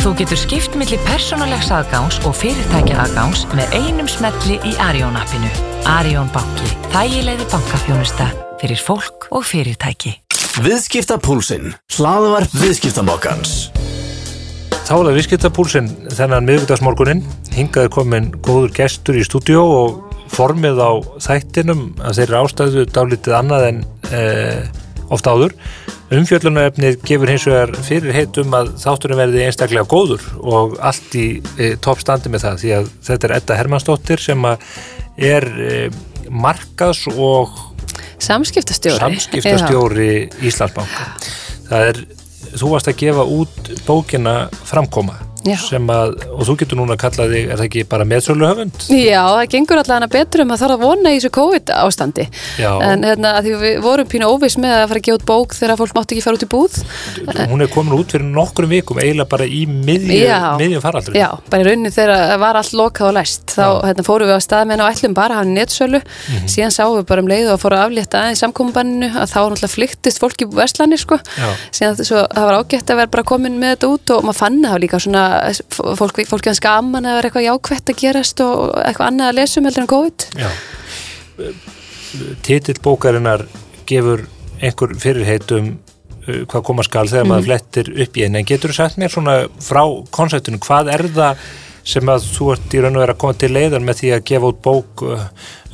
Þú getur skipt millir persónulegs aðgáns og fyrirtækja aðgáns með einum smelli í Arjón appinu. Arjón banki. Þægilegði bankafjónusta fyrir fólk og fyrirtæki. Viðskiptapúlsinn. Hlaðvarp viðskiptamokkans. Þá er það viðskiptapúlsinn þennan miðvitaðsmorgunin. Hingaði komin góður gestur í stúdíó og formið á þættinum að þeirri ástæðu dálítið annað en eh, ofta áður. Umfjöllunarefnið gefur hins vegar fyrir heit um að þátturinn verði einstaklega góður og allt í e, toppstandi með það því að þetta er Edda Hermannsdóttir sem er e, markas og Samskiptastjóri. samskiptastjóri Íslandsbanka. Það er, þú varst að gefa út bókina Framkoma Já. sem að, og þú getur núna að kalla þig, er það ekki bara meðsöluhöfund? Já, það gengur allavega betur um að það er að vona í þessu COVID ástandi Já. en hérna, að því við vorum pínu óviss með að fara að gefa út bók þegar fólk mátti ekki fara út í búð Hún er komin út fyrir nokkrum vikum, eiginlega bara í miðjum faraldur. Já, bara í rauninni þegar var allt lokað og læst þá hérna, fórum við á stað með henni og ætlum bara að hafa netsölu Mhm. síðan sáum við bara um leið og fórum að aflétta fólk Já. fólk, hans gaman að vera eitthvað jákvætt að gerast og eitthvað annað að lesum heldur en COVID Já. Titill bókarinnar gefur einhver fyrirheit um uh, hvað koma skal þegar Mhm. maður flettir upp í einn en getur þú sagt mér svona frá konseptinu, hvað er það sem að þú ert í raun og vera að koma til leiðan með því að gefa út bók uh,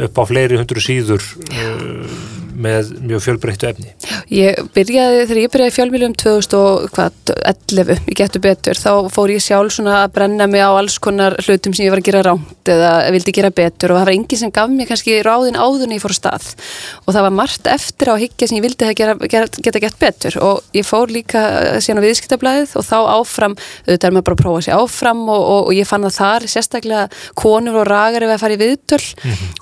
upp á fleiri hundru síður uh, með mjög fjölbreyttu efni. Ég byrjaði, þegar ég byrjaði fjölmjölum 2011, ég getur betur þá fór ég sjálf svona að brenna mig á alls konar hlutum sem ég var að gera rámt eða vildi gera betur og það var enginn sem gaf mér kannski ráðin áður en ég fór stað. Og það var margt eftir á higgja sem ég vildi að gera, gera, geta gett betur. Og ég fór líka eh, síðan á viðskiptablaðið og þá áfram, auðvitað er maður bara að prófa sig áfram og, og, og ég fann að þar sérstaklega konur og ragar ef að fara í viðtöl.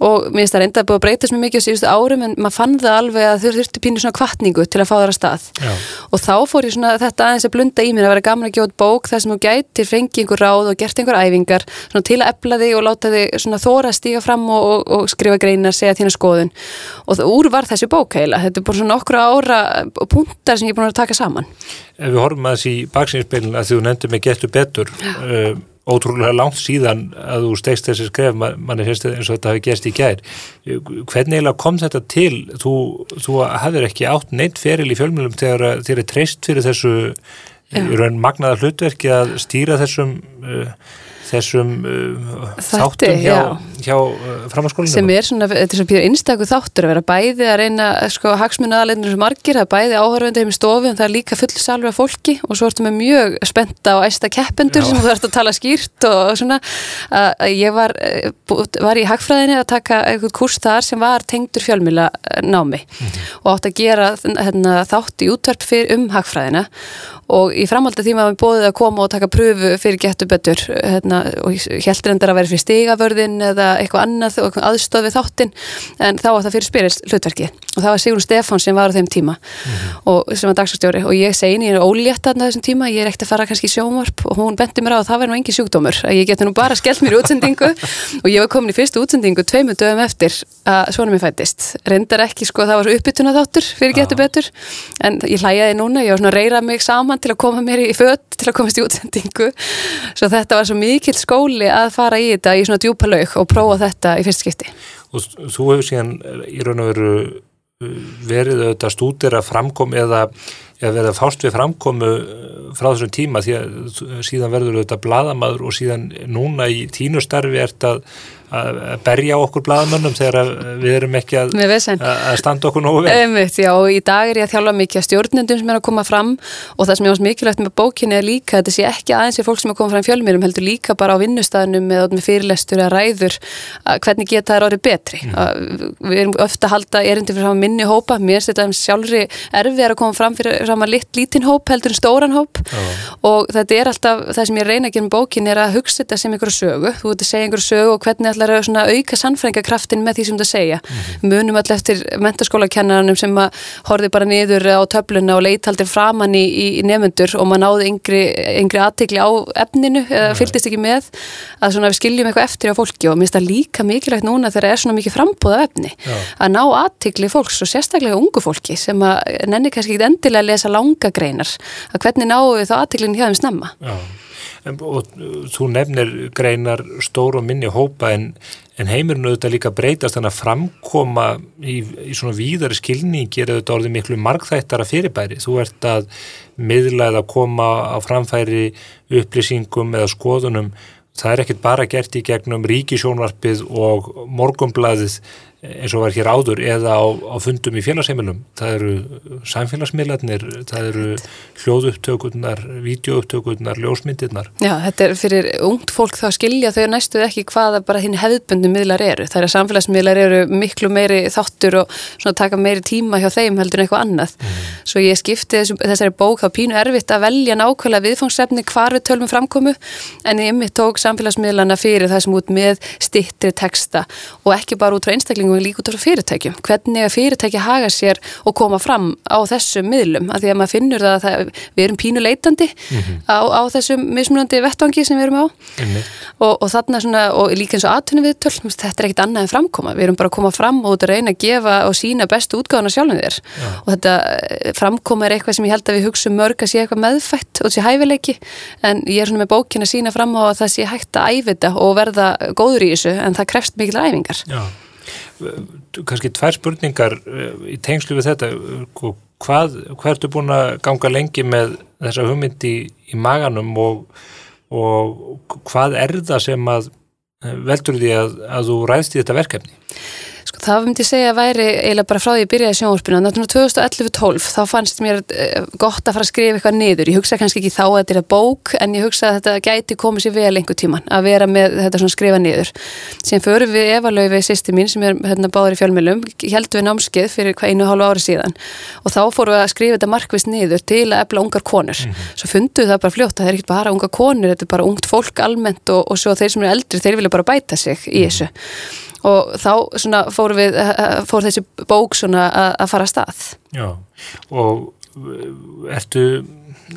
Og mér finnst það reynda að búið að breytast mjög mikið á síðustu árum en maður fann það alveg að þau þurfti pínu svona kvartningu til að fá að stað. Já. og þá fór ég svona þetta aðeins að blunda í mér að vera gaman að út bók þar sem þú gætir fengið einhver ráð og gert einhver æfingar svona til að epla þig og láta þig svona þóra að stíga fram og, og, og skrifa greinar, segja þína skoðun. Og það úr var þessi bók heila þetta er bara svona okkur ára punktar sem ég er búin að taka saman. Ef við horfum aðeins í baksinspeilin að þú nefndir mig getur betur uh, ótrúlega langt síðan að þú stegst þessi skref, man, manni finnst eins og þetta hafi gerst í gær. Hvernig eiginlega kom þetta til? Þú, þú hafðir ekki átt neitt feril í fjölmjölum þegar þér er treyst fyrir þessu raun magnaða hlutverki að stýra þessum uh, þessum uh, þáttum hjá, já. hjá uh, framhanskólinu. sem er svona, þetta er svona býður einstakur þáttur að vera bæði að reyna sko hagsmuna aðleitnir sem margir, það er bæði áhörfandi heim í stofu en það er líka full salver af fólki og svo ertu með mjög spenta og æsta keppendur Já. sem þú ert að tala skýrt og svona að að ég var, eh, var í hagfræðinni að taka eitthvað kurs þar sem var tengdur fjölmjöla námi og átt að gera hérna, þátt í útverp fyrir um hagfræðina og í framhaldi því maður bóðið að koma og taka pröfu fyrir getur betur hérna, og heldur endar að vera fyrir stigavörðin eða eitthvað annað og aðstöð við þáttinn en þá var það fyrir spyrist hlutverki og það var Sigrun Stefán sem var á þeim tíma og sem var dagsastjóri og ég segi henni, ég er ólétt þarna þessum tíma, ég er ekkert að fara kannski í sjónvarp og hún bendi mér á að það verði nú engin sjúkdómur að ég geti nú bara skellt mér í útsendingu. Og ég var komin í fyrstu útsendingu tveimu dögum eftir að svona mér fættist reyndar ekki sko, það var svo uppbytuna þáttur fyrir getur betur. En ég hlæjaði núna, ég var svona að reyra mig saman til að koma mér í fött til að komast í útsendingu. Svo þetta var svo mikill skóli að fara í þetta í svona djúpa laug og prófa þetta í fyrst skipti? Og þú hefur síðan í raun og veru uh, verið auðvitað stúdir að framkom eða, eða verið að fást við framkomu uh, frá þessum tíma því að síðan verður auðvitað bladamaður og síðan núna í tínustarfi ert að, að berja okkur bladamönnum þegar við erum ekki að, að standa okkur nógu vel. Einmitt, já, og í dag er ég að þjálfa mikið að stjórnendum sem er að koma fram og það sem ég ást mikilvægt með bókinni er líka þetta sé ekki aðeins fyrir fólk sem er að koma fram í fjölmýrum heldur líka bara á vinnustæðinum með fyrirlestur eða ræður að hvernig geta þær orðið betri. Að við erum ofta að halda erindi fyrir minni hópa mér finnst þetta sjálfri erfið að koma fram fyrir saman lit, lítinn hóp heldur en stóran hóp. Og þetta er alltaf það sem ég reyna að gera með bókinni er að hugsa þetta sem einhverju sögu þú að ætlar að auka sannfræðingakraftin með því sem það segja. Munum allir eftir mentaskólakennarannum sem að horfi bara niður á töfluna og leitaldir framann í, í nefnendur og maður náði yngri, yngri aðtegli á efninu, eða fylgdist ekki með að svona við skiljum eitthvað eftir á fólki og minnst það líka mikilvægt núna þegar það er svona mikið frambúð af efni Já. að ná aðtegli fólks og sérstaklega ungu fólki sem að nenni kannski ekki endilega að lesa langa greinar að hvernig náum við þá aðteglin hjá þeim snemma. Já, og uh, þú nefnir greinar stór og minni hópa en, en heimurinn auðvitað líka breytast þannig að framkoma í, í svona víðari skilningi er auðvitað orðið miklu margþættara fyrirbæri. Þú ert að miðla eða koma á framfæri upplýsingum eða skoðunum. Það er ekkert bara gert í gegnum ríkisjónvarpið og morgumblaðið eins og var hér áður eða á, á fundum í félagsheimilum. Það eru samfélagsmiðlarnir, það eru hljóðupptökurnar, vídeoupptökurnar, ljósmyndirnar. Já, þetta er fyrir ungt fólk þá skilja þau næstuð ekki hvaða bara hinn hefðbundu miðlar eru. Það er að samfélagsmiðlar eru miklu meiri þáttur og svona taka meiri tíma hjá þeim heldur en eitthvað annað. Svo ég skipti þessum, þessari bók þá pínu erfitt að velja nákvæmlega viðfangsefni hvar við tölum framkomu en ég ymmið tók samfélagsmiðlana frá einstaklingum líka út frá fyrirtækjum. Hvernig að fyrirtæki haga sér og koma fram á þessum miðlum. Að því að maður finnur að það, við erum pínu leitandi á, á þessum mismunandi vettvangi sem við erum á. Einmitt. og, og þarna svona, og líka eins og aðtunni við töl, þetta er ekkit annað en framkoma. Við erum bara að koma fram og reyna að gefa og sína bestu útgáðana sjálfum þér. Og þetta eh, framkoma er eitthvað sem ég held að við hugsa mörg að sé eitthvað meðfætt og sé hæfileiki. En ég er svona með bókin að sína fram á að það sé hægt að æfita og verða góður í þessu en það krefst mikil æfingar. Já, kannski tvær spurningar eh, í tengslu við þetta Sko, hvað, hvað ertu búin að ganga lengi með þessa hugmynd í, í maganum og, og hvað er það sem að eh, veldur því að, að þú ræðst í þetta verkefni? Sko, það myndi ég segja að væri eiginlega bara frá því ég byrjaði sjónvarpinu. Að 2011-12 þá fannst mér eh, gott að fara að skrifa eitthvað niður. Ég hugsa kannski ekki þá að þetta er bók en ég hugsa að þetta gæti komið sér vel einhver tíman að vera með þetta svona skrifa niður. Síðan förum við Eva-Laufi sýsti mín sem er hérna báður í fjölmjölum, heldum við námskeið fyrir hvað einu og hálfu ári síðan og þá fórum við að skrifa þetta markvist niður til að efla ungar konur. Svo funduð það bara fljótt að það er ekkert bara ungar konur, þetta er bara ungt fólk almennt og, og og þá svona fór við fór þessi bók svona að fara að stað. Já, og eh, ertu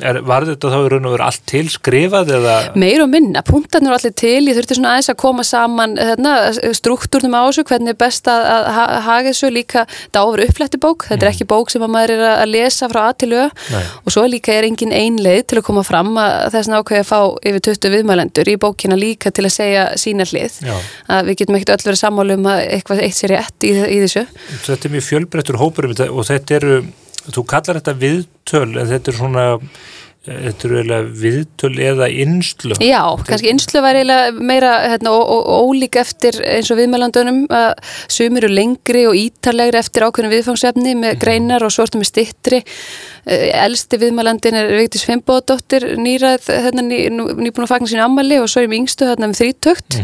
er, var þetta þá í raun og veru allt til skrifað eða? Meir og minna, punktarnir eru allir til ég þurfti svona aðeins að koma saman hérna, struktúrnum á þessu, hvernig er best að, að ha- haga þessu líka þetta áfur upplætti bók, þetta er ekki bók sem að maður er að lesa frá að til ö. Nei. og svo líka er engin ein leið til að koma fram að þess að ákveði að fá yfir 20 viðmælendur í bókina líka til að segja sína hlið. Já. að við getum ekkert öll verið sammálu um að eitthvað eitt sér rétt í, í þessu. Þetta er mjög fjölbreyttur hópur um og þetta eru, þú kallar þetta viðtöl en þetta er svona þetta eru eiginlega viðtöl eða innslö? Já, kannski einslu var eiginlega meira hérna, ólík eftir eins og viðmælandunum að sumir eru lengri og ítalegri eftir ákveðinu viðfangsefni með greinar og svo ertu með stittri Eh, elsti viðmælandin er Vigdís Fimboðdóttir nýrað, hérna, ný, nýbúin að fagna sínu ammali og svo er með yngstu hérna með þrítökt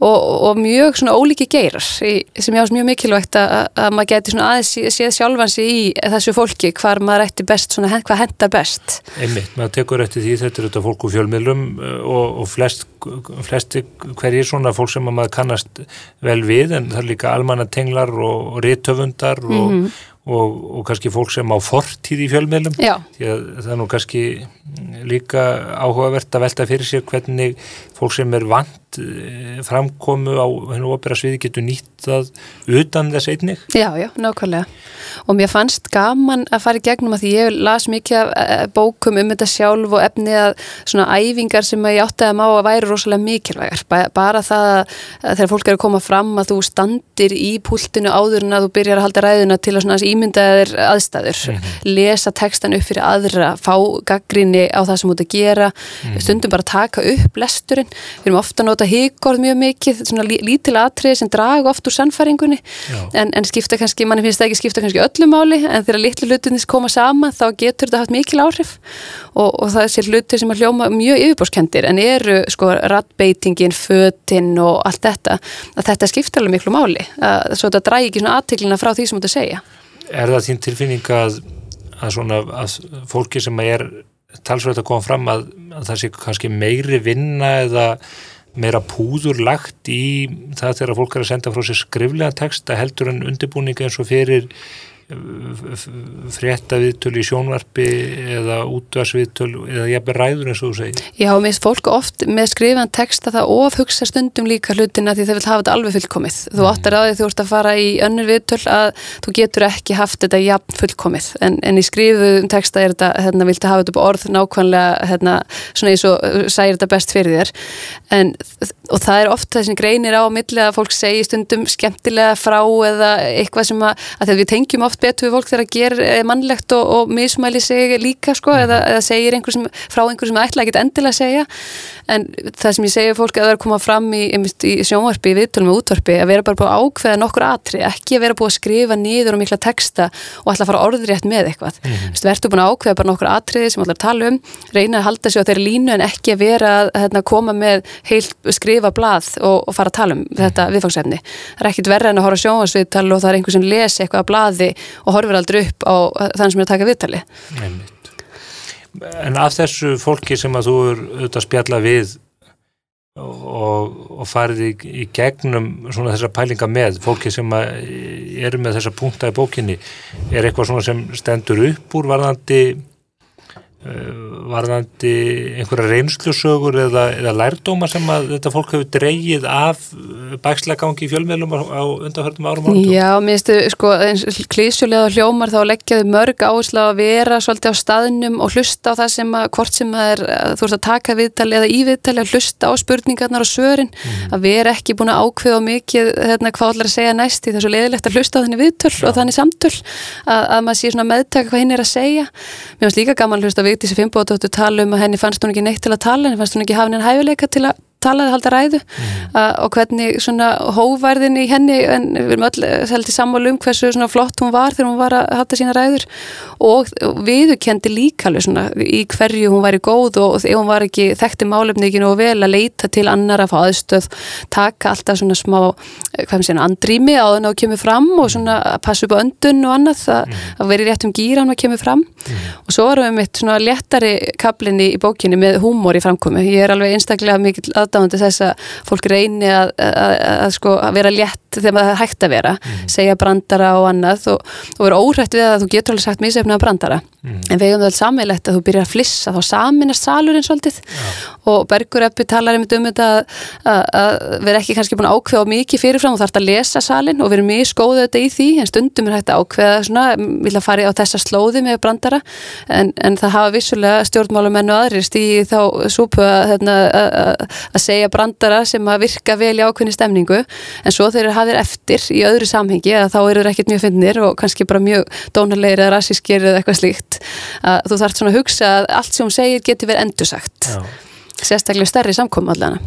og, og mjög svona ólíki geirar sem ég ás mjög mikilvægt að, að maður geti svona aðeins sé- séð sjálfansi í þessu fólki hvar maður ætti best, svona, hvað hendar best. Einmitt, maður tekur eftir því þetta er þetta fólk úr fjölmiðlum uh, og, og flest, flesti hverjir svona fólk sem að maður kannast vel við en það er líka almanna tenglar og, og rithöfundar og, og, og kannski fólk sem á fortíð í fjölmiðlum því að það er nú kannski líka áhugavert að velta fyrir sér hvernig fólk sem er vant eh, framkomu á hennu opera sviði getur nýtt það utan þess einnig Já, já, nákvæmlega. Og mér fannst gaman að fara í gegnum að því ég las mikið eh, bókum um þetta sjálf og efni að svona æfingar sem ég átti að má að væri rosalega mikilvægar. Ba- Bara það að þegar fólk er að koma fram að þú standir í púltinu áður en að þú byrjar að halda ræðuna til að svona aðeins ímynda þér aðstæður, lesa textan upp fyrir aðra, fá gaggrinni á það sem ert að gera, stundum bara taka upp lesturinn. Við erum ofta að nota híkorð mjög mikið, svona lí- lítil atrið sem draga oft úr sannfæringunni. En, en skipta kannski, manni finnst það ekki skipta kannski öllu máli en þegar litlu hlutinnis koma saman þá getur þetta haft mikil áhrif. Og, og það er sér hlutir sem að hljóma mjög yfirbórskendir en eru sko rattbeitingin, fötin og allt þetta að þetta skipta alveg miklu máli. Að, svo þetta drægi ekki svona aðteglina frá því sem þú ert að segja Er það þín tilfinning að, að svona að fólki sem er talsveit að koma fram að, að það sé kannski meiri vinna eða meira púður lagt í það þegar fólk er að senda frá sér skriflega texta heldur en undirbúninga eins og fyrir frétta viðtölu í sjónvarpi eða útvarsviðtöl eða jafnveg ræður eins og þú segir Já, mér finnst fólk oft með skrifan texta það of hugsa stundum líka hlutina því þau vil hafa þetta alveg fullkomið. Þú mm. áttar á því þú ert að fara í önnur viðtöl að þú getur ekki haft þetta jafn fullkomið en, en í skrifuðum texta er þetta hérna, viltu hafa þetta på orð nákvæmlega hérna, svona eins og uh, sæir þetta best fyrir þér en, og það er ofta þessin greinir á milli að fólk segi stundum skemmtilega frá eða eitthvað sem að, að við tengjum oft betur við fólk þegar að gera eh, mannlegt og, og mismæli sig líka sko mm. eða, eða segir einhver sem, frá einhver sem ætla ekki endilega að segja en það sem ég segja fólk að er að koma fram í, í sjónvarpi, í viðtölum og útvarpi að vera bara búið að ákveða nokkur atri ekki að vera búið að skrifa niður og mikla texta og ætla að fara orðrétt með eitthvað mm. Vistu, verður búin að ákveða bara nokkur atriði sem ætla að tala um, reyna að halda sig á þeirri línu en ekki að vera að hérna, skrifa blað og, og fara að tala um mm. þetta viðfangsefni það er ekkit verða en að horfa sjónvarsviðtal og það er einhver sem lesi eitthvað að blaði og horfir aldrei upp á þann sem er að taka viðtali Einmitt. En af þessu fólki sem að þú er auðvitað að spjalla við og, og farið í, í gegnum svona þessar pælinga með fólki sem eru með þessa punkta í bókinni er eitthvað svona sem stendur upp úr varðandi Eh, varðandi einhverja reynslusögur eða, eða lærdóma sem að þetta fólk hefur dreyið af bækslegangi í fjölmiðlum á, undanförnum árum árum? Já, mér finnst þau sko klísjulega hljómar þá leggjaðu mörg áherslu að vera svolítið á staðnum og hlusta á það sem að hvort sem að er, þú ert að taka viðtali eða í viðtali að hlusta á spurningarnar og svörin, mm. að vera ekki búin að ákveða mikið hérna, hvað allar að segja næst í þessu leðilegt að hlusta á þenni viðtöl Já. og þannig samtöl að, að maður sé Fimboðdóttur tala um að henni fannst hún ekki neitt til að tala, henni fannst hún ekki hafa henni hæfileika til að talaði halda ræðu mm. uh, og hvernig svona hóværðin í henni en við erum öll heldur sammálu um hversu svona flott hún var þegar hún var að hatta sína ræður og viðukendi líka alveg svona í hverju hún væri góð og ef hún var ekki þekkti málefninginu og vel að leita til annar að fá aðstöð taka alltaf svona smá hvað sé andrými á þenn að kemur fram og svona að passa upp á öndun og annað að, mm. að veri rétt um gýran að kemur fram mm. og svo varum við mitt svona léttari kaplinni í bókinni með húmor í framkomi ég er alveg einstaklega mikil aðdáðandi þess að fólk reyni að, að, að, sko, að vera létt þegar það hægt að vera mm. segja brandara og annað og, og vera óhrætt við að þú getur alveg sagt mísefna brandara mm. en við hefum það alls sammeilegt að þú byrjar að flissa þá saminast salurinn svolítið ja. og Bergur Eppi talar einmitt um þetta að vera ekki kannski búin að ákveða mikið fyrirfram og þarf að lesa salin og vera mjög skóðið þetta í því en stundum er hægt að ákveða svona, vilja fara á þessa slóði með brandara en, en það hafa vissulega stjórnmálumennu aðrir stíði þá súpu að, hérna, að segja brandara sem að virka vel í ákveðni stemningu en svo þeir hafið eftir í öðru samhengi að þá eru þeir ekkert mjög finnir og kannski bara mjög dónarleir eða rassískir eða eitthvað slíkt. Að þú þarf svona að hugsa að allt sem hún segir getur verið endursagt. Já sérstaklega stærri samkom allana.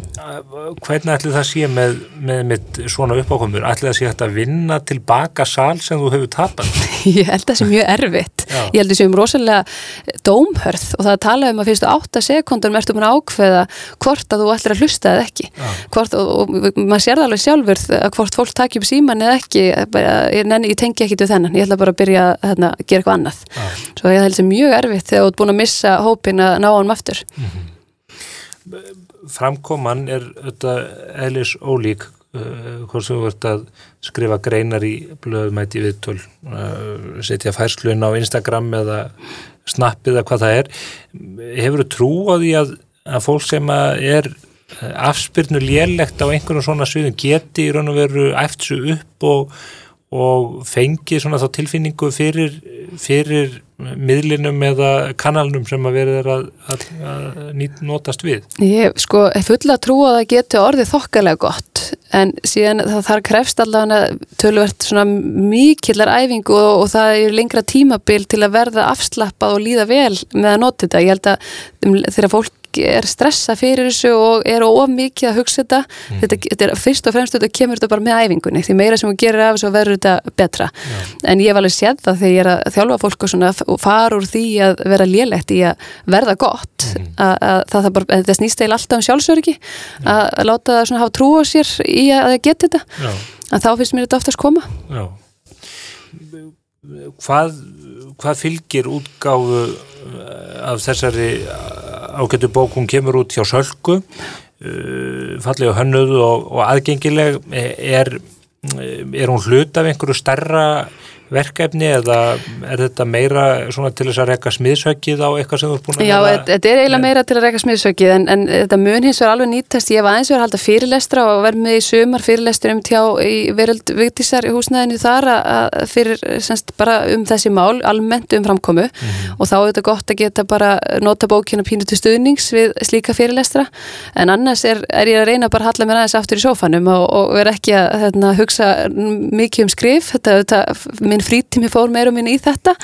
Hvernig ætli það sé með, með, með svona uppákomur? Ætli það sé hægt að vinna tilbaka sál sem þú hefur tapat? Ég held að það sé mjög erfitt. Já. Ég held að það sé um rosalega dómhörð og það tala um að fyrstu 8 sekundar mertum að ákveða hvort að þú ætlir að hlusta eða ekki. Hvort, og, og, maður sér það alveg sjálfur að hvort fólk takja upp síman eða ekki, bara, ég, nenni, ég tengi ekki til þennan. Ég ætla bara að byrja að hérna, gera eitthvað annað. Já. Svo ég held að það sé mjög erfitt þegar þú ert búin að missa hópin að ná hann aftur. Mm -hmm framkoman er þetta eðlis ólík uh, hvort þú vart að skrifa greinar í blöðumæti viðtöl uh, setja færslun á Instagram eða snapp eða hvað það er. Hefur þú trú á því að, að fólk sem að er afspyrnu lélegt á einhvern svona sviðum geti í raun og veru eftir svo upp og, og fengi svona þá tilfinningu fyrir, fyrir miðlinum eða kanalnum sem að verður að, að, að notast við? Ég sko, fulla trú að það getur orðið þokkalega gott en síðan það þarf krefst allavega tölvert svona mikillar æfingu og, og það er lengra tímabil til að verða afslappað og líða vel með að nota þetta. Ég held að þegar fólk er stressa fyrir þessu og er of mikið að hugsa þetta mm. þetta, þetta er fyrst og fremst þetta kemur þetta bara með æfingunni því meira sem þú gerir af þessu verður þetta betra Já. en ég var alveg séð það þegar ég er að þjálfa fólk og, svona, og fara úr því að vera lélegt í að verða gott mm. að, að það, það, bara, það snýst eil alltaf um sjálfsörgi að, að láta það svona hafa trú á sér í að það geti þetta Já. að þá finnst mér þetta oftast koma Já. Hvað, hvað fylgir útgáfu af þessari ágættu bók, hún kemur út hjá Sölku uh, fallega hönnuð og, og aðgengileg. Er, er hún hlut af einhverju starra verkefni eða er þetta meira svona til þess að reyka smiðsökið á eitthvað sem þú ert búin að Já, þetta er eiginlega meira til að reyka smiðsökið en, en þetta mun hins vegar alveg nýtast. Ég var aðeins verið að halda fyrirlestra og verð með í sumar fyrirlestur um tjá í veröld Vigdísar í húsnæðinu þar að fyrir semst bara um þessi mál almennt um framkomu. Mm -hmm. og þá er þetta gott að geta bara nota bókina pínu til stuðnings við slíka fyrirlestra. En annars er, er ég að reyna bara að halla mér aðeins aftur í sófanum og, og um minn frítími fór meira og minni í þetta.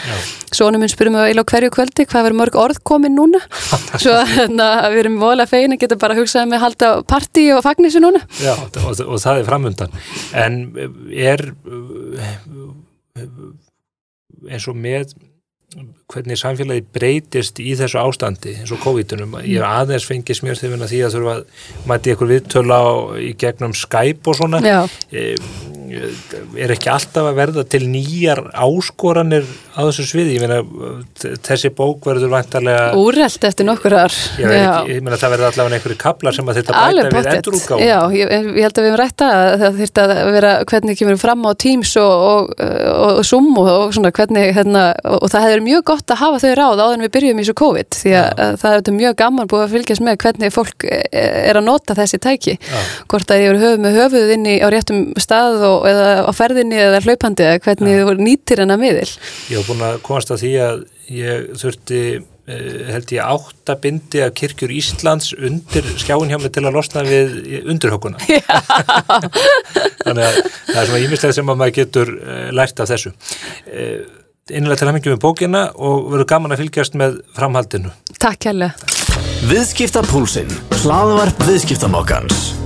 Sónum minn spurum við á hverju kvöldi hvað verður mörg orð komin núna? Svo hérna, við erum voðalega fegin að geta bara hugsað með að halda partí og fagnísu núna. Já, og, og það er framundan. En er eins og með hvernig samfélagi breytist í þessu ástandi eins og COVID-unum ég er aðeins fengið smjörþifin að því að þurfa að mæti ykkur viðtöla í gegnum Skype og svona. E, er ekki alltaf að verða til nýjar áskoranir á þessu sviði, ég meina þessi bók verður vantarlega Úrreld eftir nokkur ár. Ég, ég meina það verður allavega einhverju kaplar sem að þetta bæta við endurúká Já, ég, ég held að við hefum rætta að það þurft að vera hvernig kemur fram á Teams og, og, og, og Zoom og svona hvernig hérna, og það hefur mjög gott að hafa þau ráð áður en við byrjum í svo COVID því að, að það er mjög gaman búið að fylgjast með hvernig fólk e, er að nota þessi tæki. Já. hvort að eða á ferðinni eða hlaupandi eða hvernig voru nýttir en að miðil? Ég hef búin að komast að því að ég þurfti eh, held ég áttabindi af kirkjur Íslands undir skjáin hjá mig til að losna við undirhókuna þannig að það er svona ímislega sem að maður getur eh, lært af þessu. Einlega til að hengja með bókina og verður gaman að fylgjast með framhaldinu. Takk kærlega. Viðskiptapúlsinn, hlaðvarp viðskiptamokkans